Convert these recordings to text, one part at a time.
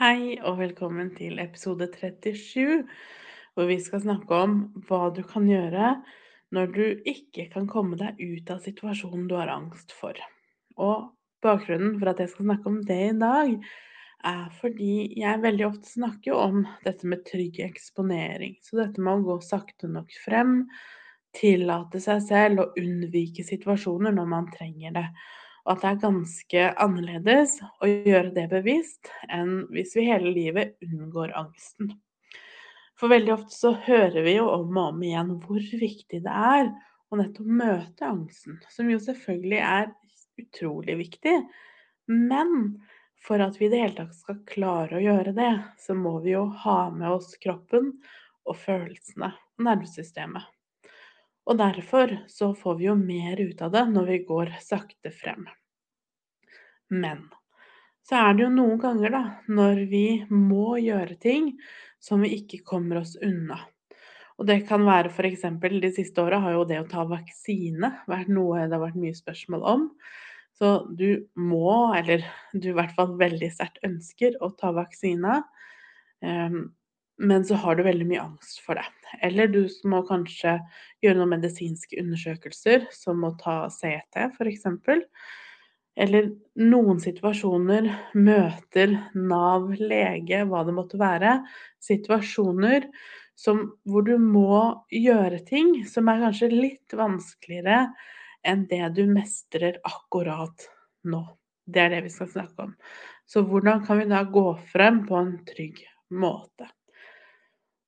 Hei og velkommen til episode 37, hvor vi skal snakke om hva du kan gjøre når du ikke kan komme deg ut av situasjonen du har angst for. Og bakgrunnen for at jeg skal snakke om det i dag, er fordi jeg veldig ofte snakker om dette med trygg eksponering. Så dette med å gå sakte nok frem, tillate seg selv å unnvike situasjoner når man trenger det og at det er ganske annerledes å gjøre det bevisst enn hvis vi hele livet unngår angsten. For veldig ofte så hører vi jo om og om igjen hvor viktig det er å nettopp møte angsten, som jo selvfølgelig er utrolig viktig. Men for at vi i det hele tatt skal klare å gjøre det, så må vi jo ha med oss kroppen og følelsene og nervesystemet. Og derfor så får vi jo mer ut av det når vi går sakte frem. Men så er det jo noen ganger, da, når vi må gjøre ting som vi ikke kommer oss unna. Og det kan være f.eks. de siste åra har jo det å ta vaksine vært noe det har vært mye spørsmål om. Så du må, eller du i hvert fall veldig sterkt ønsker å ta vaksine. Um, men så har du veldig mye angst for det. Eller du må kanskje gjøre noen medisinske undersøkelser, som å ta CT f.eks. Eller noen situasjoner møter Nav, lege, hva det måtte være. Situasjoner som, hvor du må gjøre ting som er kanskje litt vanskeligere enn det du mestrer akkurat nå. Det er det vi skal snakke om. Så hvordan kan vi da gå frem på en trygg måte?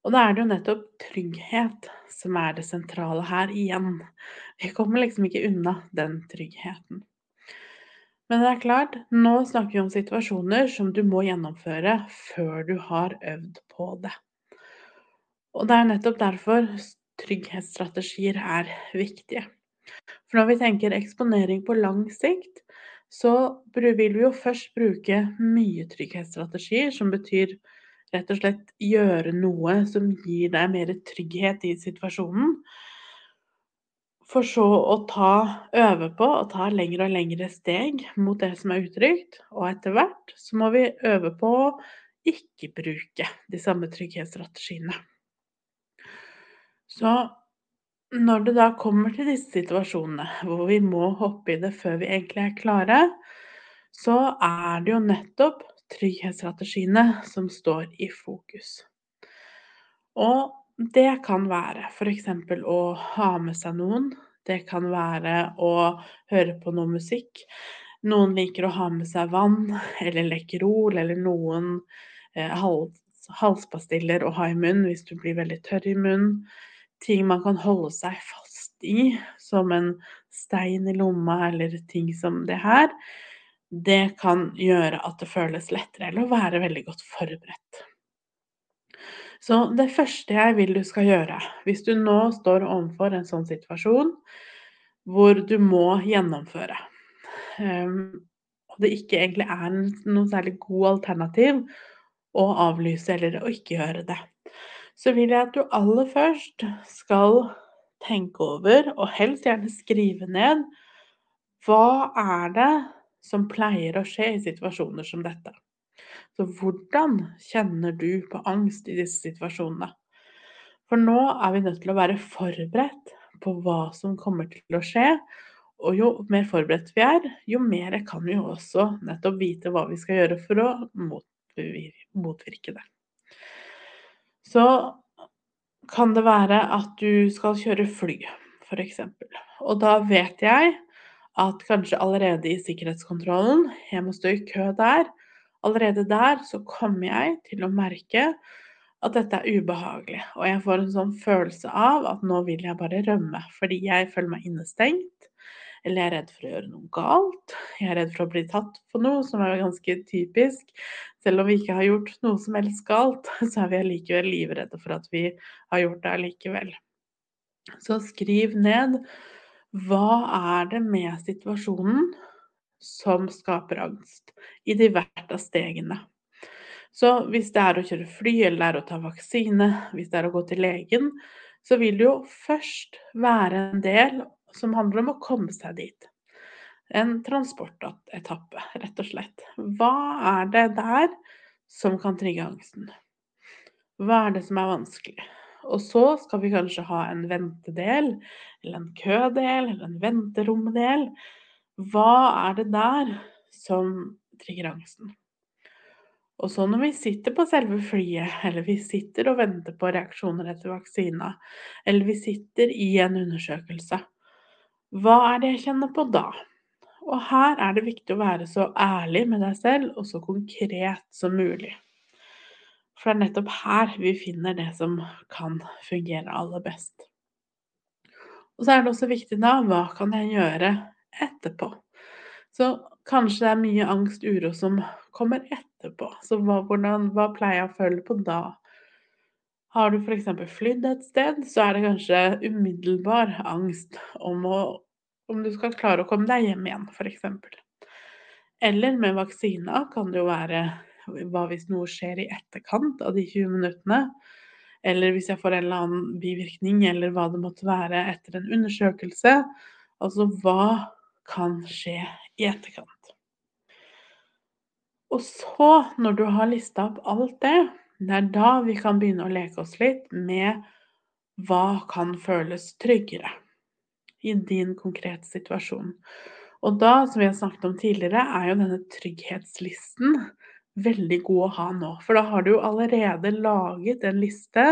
Og da er det jo nettopp trygghet som er det sentrale her igjen. Vi kommer liksom ikke unna den tryggheten. Men det er klart, nå snakker vi om situasjoner som du må gjennomføre før du har øvd på det. Og det er nettopp derfor trygghetsstrategier er viktige. For når vi tenker eksponering på lang sikt, så vil vi jo først bruke mye trygghetsstrategier, som betyr rett og slett gjøre noe som gir deg mer trygghet i situasjonen. For så å ta, øve på å ta lengre og lengre steg mot det som er utrygt. Og etter hvert så må vi øve på å ikke bruke de samme trygghetsstrategiene. Så når det da kommer til disse situasjonene hvor vi må hoppe i det før vi egentlig er klare, så er det jo nettopp trygghetsstrategiene som står i fokus. Og det kan være f.eks. å ha med seg noen. Det kan være å høre på noe musikk. Noen liker å ha med seg vann eller Lekkerol eller noen eh, halspastiller å ha i munnen hvis du blir veldig tørr i munnen. Ting man kan holde seg fast i, som en stein i lomma eller ting som det her det kan gjøre at det føles lettere, eller å være veldig godt forberedt. Så det første jeg vil du skal gjøre, hvis du nå står overfor en sånn situasjon hvor du må gjennomføre, um, og det ikke egentlig er noe særlig god alternativ å avlyse eller å ikke gjøre det, så vil jeg at du aller først skal tenke over, og helst gjerne skrive ned, hva er det som pleier å skje i situasjoner som dette. Så hvordan kjenner du på angst i disse situasjonene? For nå er vi nødt til å være forberedt på hva som kommer til å skje. Og jo mer forberedt vi er, jo mer kan vi også nettopp vite hva vi skal gjøre for å motvirke det. Så kan det være at du skal kjøre fly, f.eks. Og da vet jeg at kanskje allerede i sikkerhetskontrollen, jeg må stå i kø der, allerede der så kommer jeg til å merke at dette er ubehagelig. Og jeg får en sånn følelse av at nå vil jeg bare rømme, fordi jeg føler meg innestengt. Eller jeg er redd for å gjøre noe galt. Jeg er redd for å bli tatt på noe, som er ganske typisk selv om vi ikke har gjort noe som helst galt, så er vi allikevel livredde for at vi har gjort det allikevel. Så skriv ned hva er det med situasjonen som skaper angst, i de hvert av stegene. Så hvis det er å kjøre fly, eller det er å ta vaksine, hvis det er å gå til legen, så vil det jo først være en del som handler om å komme seg dit. En transportetappe, rett og slett. Hva er det der som kan trigge angsten? Hva er det som er vanskelig? Og så skal vi kanskje ha en ventedel, eller en kødel, eller en venteromdel. Hva er det der som trigger angsten? Og så når vi sitter på selve flyet, eller vi sitter og venter på reaksjoner etter vaksina, eller vi sitter i en undersøkelse, hva er det jeg kjenner på da? Og her er det viktig å være så ærlig med deg selv og så konkret som mulig. For det er nettopp her vi finner det som kan fungere aller best. Og så er det også viktig da hva kan jeg gjøre etterpå? Så kanskje det er mye angst, uro som kommer etterpå. Så hva, hvordan, hva pleier jeg å føle på da? Har du f.eks. flydd et sted, så er det kanskje umiddelbar angst om, å, om du skal klare å komme deg hjem igjen, f.eks. Eller med vaksina kan det jo være hva hvis noe skjer i etterkant av de 20 minuttene? Eller hvis jeg får en eller annen bivirkning, eller hva det måtte være etter en undersøkelse. Altså hva kan skje i etterkant? Og så, når du har lista opp alt det, det er da vi kan begynne å leke oss litt med hva kan føles tryggere i din konkrete situasjon. Og da, som vi har snakket om tidligere, er jo denne trygghetslisten veldig god å ha nå. For da har du jo allerede laget en liste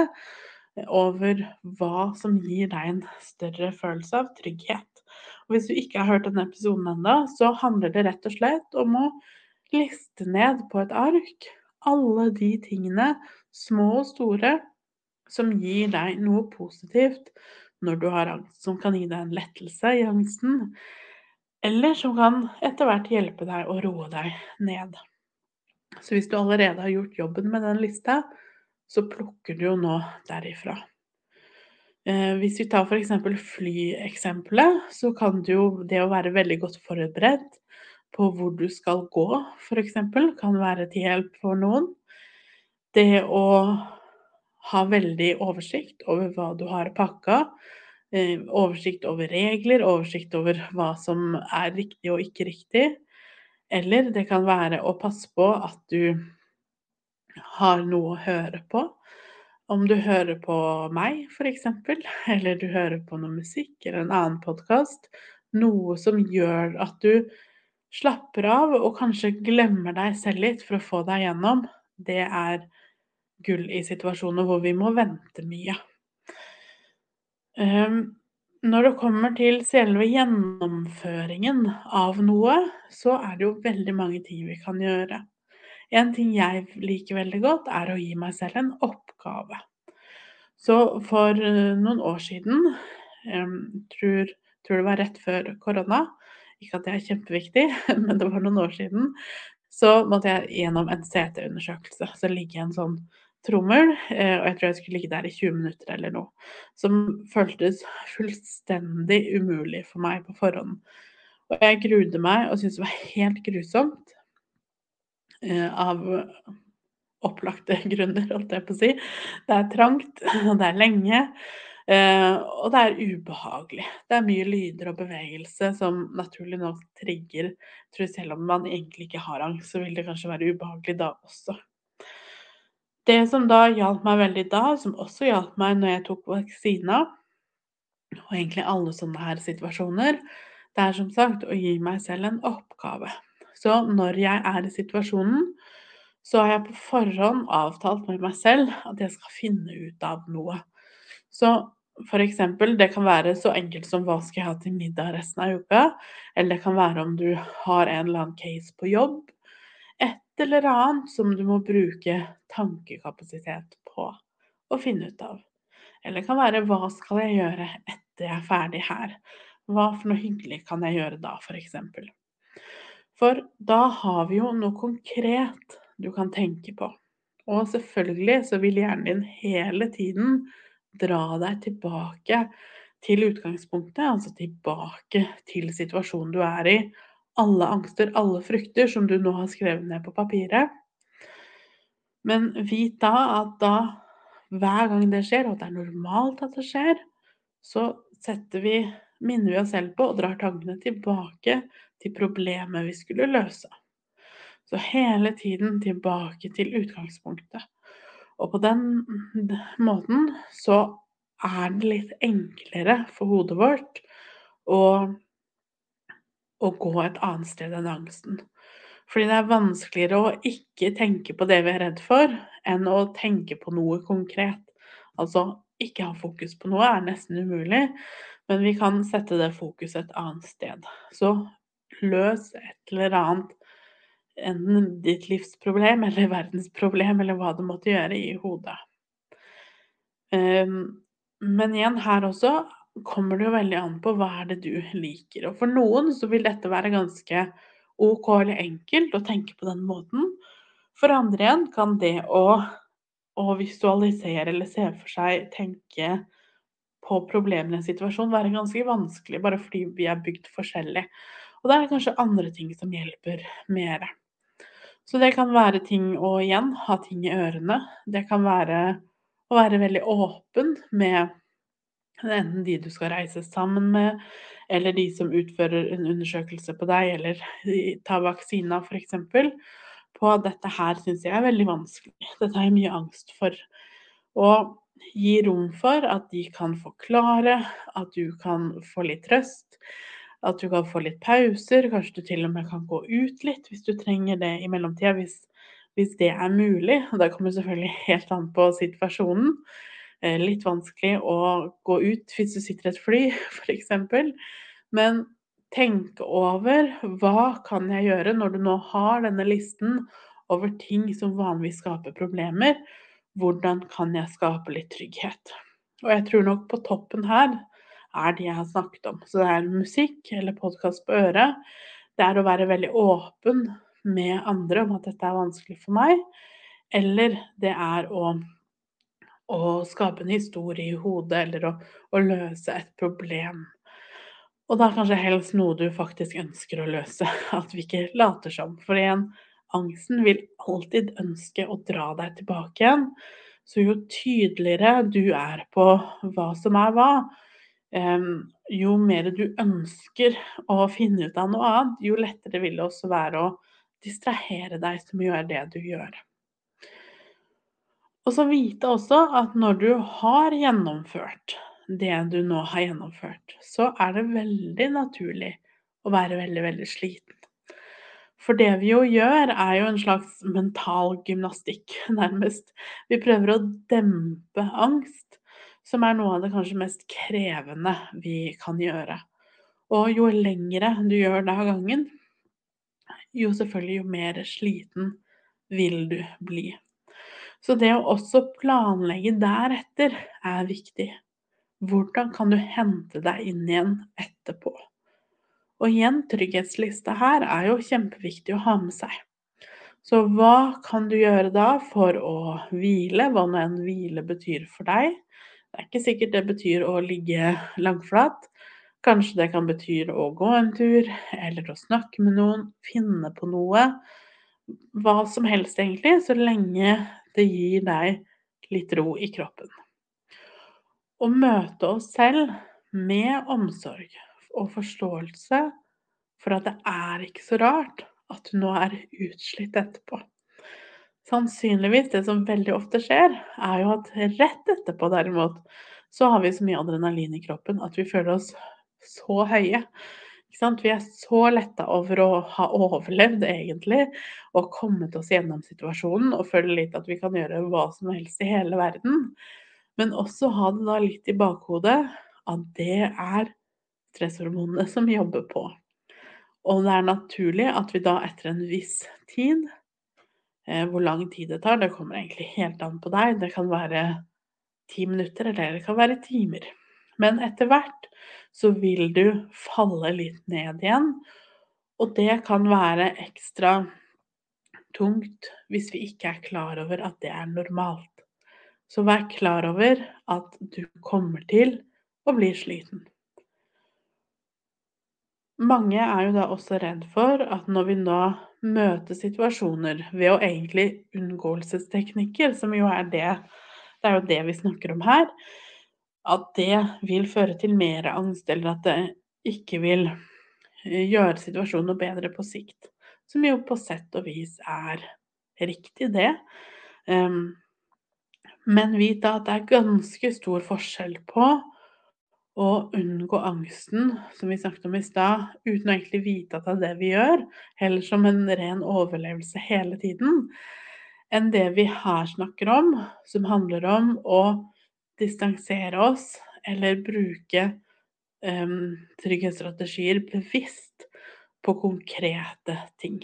over hva som gir deg en større følelse av trygghet. Og hvis du ikke har hørt denne episoden ennå, så handler det rett og slett om å liste ned på et ark alle de tingene, små og store, som gir deg noe positivt når du har angst, som kan gi deg en lettelse i angsten, eller som kan etter hvert hjelpe deg å roe deg ned. Så hvis du allerede har gjort jobben med den lista, så plukker du jo nå derifra. Eh, hvis vi tar f.eks. flyeksempelet, så kan det jo det å være veldig godt forberedt på hvor du skal gå, f.eks., kan være til hjelp for noen. Det å ha veldig oversikt over hva du har pakka, eh, oversikt over regler, oversikt over hva som er riktig og ikke riktig. Eller det kan være å passe på at du har noe å høre på. Om du hører på meg, f.eks., eller du hører på noe musikk eller en annen podkast. Noe som gjør at du slapper av og kanskje glemmer deg selv litt for å få deg gjennom. Det er gull i situasjoner hvor vi må vente mye. Um, når det kommer til selve gjennomføringen av noe, så er det jo veldig mange ting vi kan gjøre. En ting jeg liker veldig godt, er å gi meg selv en oppgave. Så for eh, noen år siden, jeg tror, tror det var rett før korona, ikke at det er kjempeviktig, men det var noen år siden, så måtte jeg gjennom en CT-undersøkelse. Så ligger i en sånn trommel, eh, og jeg tror jeg skulle ligge der i 20 minutter eller noe. Som føltes fullstendig umulig for meg på forhånd. Og jeg grudde meg og syntes det var helt grusomt. Eh, av opplagte grunner, holdt jeg på å si. Det er trangt, og det er lenge. Eh, og det er ubehagelig. Det er mye lyder og bevegelse som naturlig nok trigger. Jeg selv om man egentlig ikke har angst, så vil det kanskje være ubehagelig da også. Det som da hjalp meg veldig da, som også hjalp meg når jeg tok vaksina, og egentlig alle sånne her situasjoner, det er som sagt å gi meg selv en oppgave. Så når jeg er i situasjonen, så har jeg på forhånd avtalt med meg selv at jeg skal finne ut av noe. Så for eksempel, det kan være så enkelt som hva skal jeg ha til middag resten av uka? Eller det kan være om du har en eller annen case på jobb et eller annet som du må bruke tankekapasitet på å finne ut av. Eller det kan være hva skal jeg gjøre etter jeg er ferdig her? Hva for noe hyggelig kan jeg gjøre da? For, for da har vi jo noe konkret du kan tenke på. Og selvfølgelig så vil hjernen din hele tiden dra deg tilbake til utgangspunktet, altså tilbake til situasjonen du er i. Alle angster, alle frykter som du nå har skrevet ned på papiret. Men vit da at da hver gang det skjer, og at det er normalt at det skjer, så setter vi, minner vi oss selv på og drar tankene tilbake til problemet vi skulle løse. Så hele tiden tilbake til utgangspunktet. Og på den måten så er det litt enklere for hodet vårt å, å gå et annet sted enn angsten. Fordi det er vanskeligere å ikke tenke på det vi er redd for, enn å tenke på noe konkret. Altså ikke ha fokus på noe er nesten umulig, men vi kan sette det fokuset et annet sted. Så løs et eller annet, enten ditt livsproblem eller verdensproblem, eller hva du måtte gjøre, i hodet. Um, men igjen, her også kommer det jo veldig an på hva er det du liker. Og for noen så vil dette være ganske ok eller enkelt å tenke på den måten. For andre igjen kan det å, å visualisere eller se for seg, tenke på problemene i en situasjon være ganske vanskelig, bare fordi vi er bygd forskjellig. Og da er det kanskje andre ting som hjelper mer. Så det kan være ting å igjen ha ting i ørene. Det kan være å være veldig åpen med enten de du skal reise sammen med, eller de som utfører en undersøkelse på deg, eller ta vaksina f.eks. På at dette her syns jeg er veldig vanskelig. Dette har jeg mye angst for. Og gi rom for at de kan forklare, at du kan få litt trøst. At du kan få litt pauser, kanskje du til og med kan gå ut litt hvis du trenger det i mellomtida. Hvis hvis det er mulig. Og det kommer selvfølgelig helt an på situasjonen. Eh, litt vanskelig å gå ut hvis du sitter i et fly, f.eks. Men tenk over hva kan jeg gjøre når du nå har denne listen over ting som vanligvis skaper problemer. Hvordan kan jeg skape litt trygghet? Og jeg tror nok på toppen her er det jeg har snakket om. Så det er musikk eller podkast på øret. Det er å være veldig åpen med andre om at dette er vanskelig for meg, eller det er å, å skape en historie i hodet eller å, å løse et problem. Og da kanskje helst noe du faktisk ønsker å løse, at vi ikke later som. For igjen, angsten vil alltid ønske å dra deg tilbake igjen. Så jo tydeligere du er på hva som er hva, jo mer du ønsker å finne ut av noe annet, jo lettere vil det også være å distrahere deg som gjør det du gjør. Og så vite også at når du har gjennomført det du nå har gjennomført, så er det veldig naturlig å være veldig, veldig sliten. For det vi jo gjør, er jo en slags mental gymnastikk, nærmest. Vi prøver å dempe angst, som er noe av det kanskje mest krevende vi kan gjøre. Og jo lengre du gjør det av gangen, jo selvfølgelig jo mer sliten vil du bli. Så det å også planlegge deretter er viktig. Hvordan kan du hente deg inn igjen etterpå? Og igjen, trygghetslista her er jo kjempeviktig å ha med seg. Så hva kan du gjøre da for å hvile, hva nå enn hvile betyr for deg? Det er ikke sikkert det betyr å ligge langflat. Kanskje det kan bety å gå en tur, eller å snakke med noen, finne på noe. Hva som helst, egentlig, så lenge det gir deg litt ro i kroppen. Å møte oss selv med omsorg og forståelse for at det er ikke så rart at du nå er utslitt etterpå. Sannsynligvis, det som veldig ofte skjer, er jo at rett etterpå, derimot, så har vi så mye adrenalin i kroppen at vi føler oss så høye. Vi er så letta over å ha overlevd, egentlig, og kommet oss gjennom situasjonen og føler litt at vi kan gjøre hva som helst i hele verden. Men også ha det da litt i bakhodet at det er stresshormonene som jobber på. Og det er naturlig at vi da etter en viss tid eh, Hvor lang tid det tar, det kommer egentlig helt an på deg. Det kan være ti minutter, eller det kan være timer. Men etter hvert så vil du falle litt ned igjen. Og det kan være ekstra tungt hvis vi ikke er klar over at det er normalt. Så vær klar over at du kommer til å bli sliten. Mange er jo da også redd for at når vi nå møter situasjoner ved å egentlig unngåelsesteknikker, som jo er det Det er jo det vi snakker om her. At det vil føre til mer angst, eller at det ikke vil eh, gjøre situasjonen noe bedre på sikt. Som jo på sett og vis er riktig, det. Um, men vit da at det er ganske stor forskjell på å unngå angsten, som vi snakket om i stad, uten å egentlig vite at det er det vi gjør, heller som en ren overlevelse hele tiden, enn det vi her snakker om, som handler om å distansere oss eller bruke um, trygghetsstrategier bevisst på konkrete ting.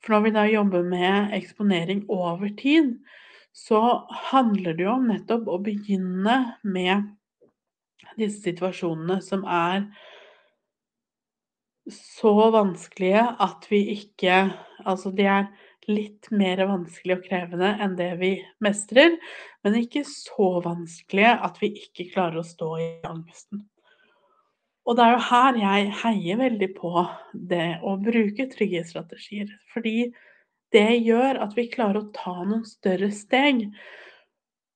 For når vi da jobber med eksponering over tid, så handler det jo om nettopp å begynne med disse situasjonene som er så vanskelige at vi ikke Altså, de er litt mer vanskelig og krevende enn det vi mestrer, men ikke så vanskelige at vi ikke klarer å stå i angsten. Og det er jo her jeg heier veldig på det å bruke trygghetsstrategier, fordi det gjør at vi klarer å ta noen større steg.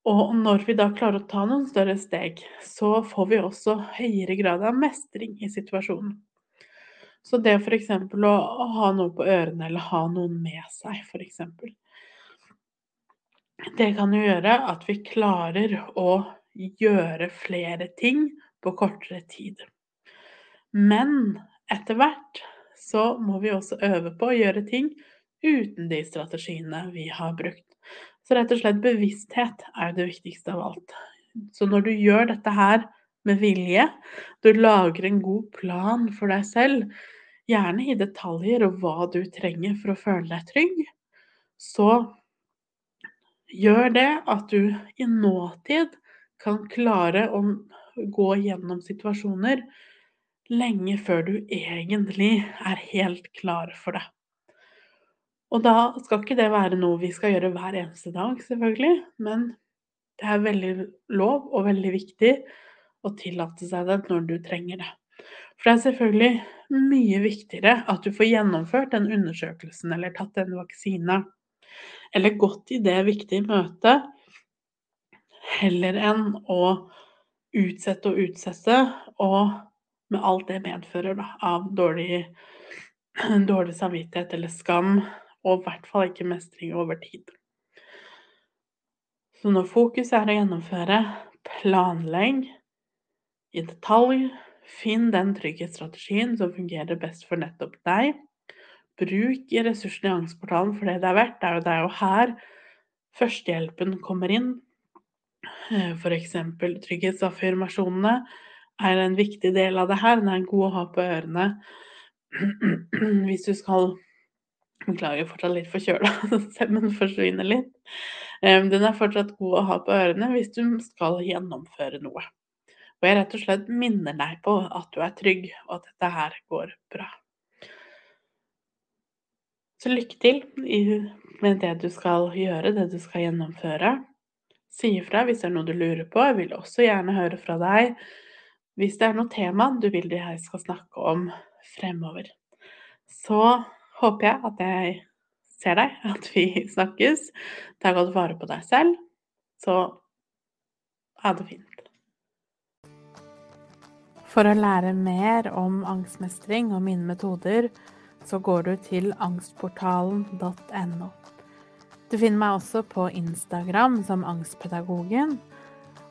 Og når vi da klarer å ta noen større steg, så får vi også høyere grad av mestring i situasjonen. Så det f.eks. Å, ha noe på ørene eller ha noen med seg, f.eks. Det kan jo gjøre at vi klarer å gjøre flere ting på kortere tid. Men etter hvert så må vi også øve på å gjøre ting uten de strategiene vi har brukt. Så rett og slett bevissthet er jo det viktigste av alt. Så når du gjør dette her med vilje, du lager en god plan for deg selv, gjerne i detaljer og hva du trenger for å føle deg trygg, så gjør det at du i nåtid kan klare å gå gjennom situasjoner lenge før du egentlig er helt klar for det. Og da skal ikke det være noe vi skal gjøre hver eneste dag, selvfølgelig, men det er veldig lov og veldig viktig å tillate seg det når du trenger det. For det er selvfølgelig mye viktigere at du får gjennomført den undersøkelsen eller tatt den vaksina, eller gått i det viktige møtet, heller enn å utsette og utsette, og med alt det medfører da, av dårlig, dårlig samvittighet eller skam og i hvert fall ikke mestring over tid. Så når fokuset er å gjennomføre, planlegg i detalj, finn den trygghetsstrategien som fungerer best for nettopp deg. Bruk ressursene i angstportalen for det det er verdt. Det er jo, det er jo her førstehjelpen kommer inn. Eh, F.eks. trygghetsaffirmasjonene er en viktig del av det her. Den er god å ha på ørene hvis du skal Beklager, fortsatt litt forkjøla, stemmen forsvinner litt. Den er fortsatt god å ha på ørene hvis du skal gjennomføre noe. Og jeg rett og slett minner deg på at du er trygg, og at dette her går bra. Så lykke til med det du skal gjøre, det du skal gjennomføre. Si ifra hvis det er noe du lurer på. Jeg vil også gjerne høre fra deg hvis det er noe tema du vil jeg skal snakke om fremover. Så håper jeg at jeg ser deg, at vi snakkes. Ta godt vare på deg selv. Så ha det fint. For å lære mer om angstmestring og mine metoder, så går du til angstportalen.no. Du finner meg også på Instagram som Angstpedagogen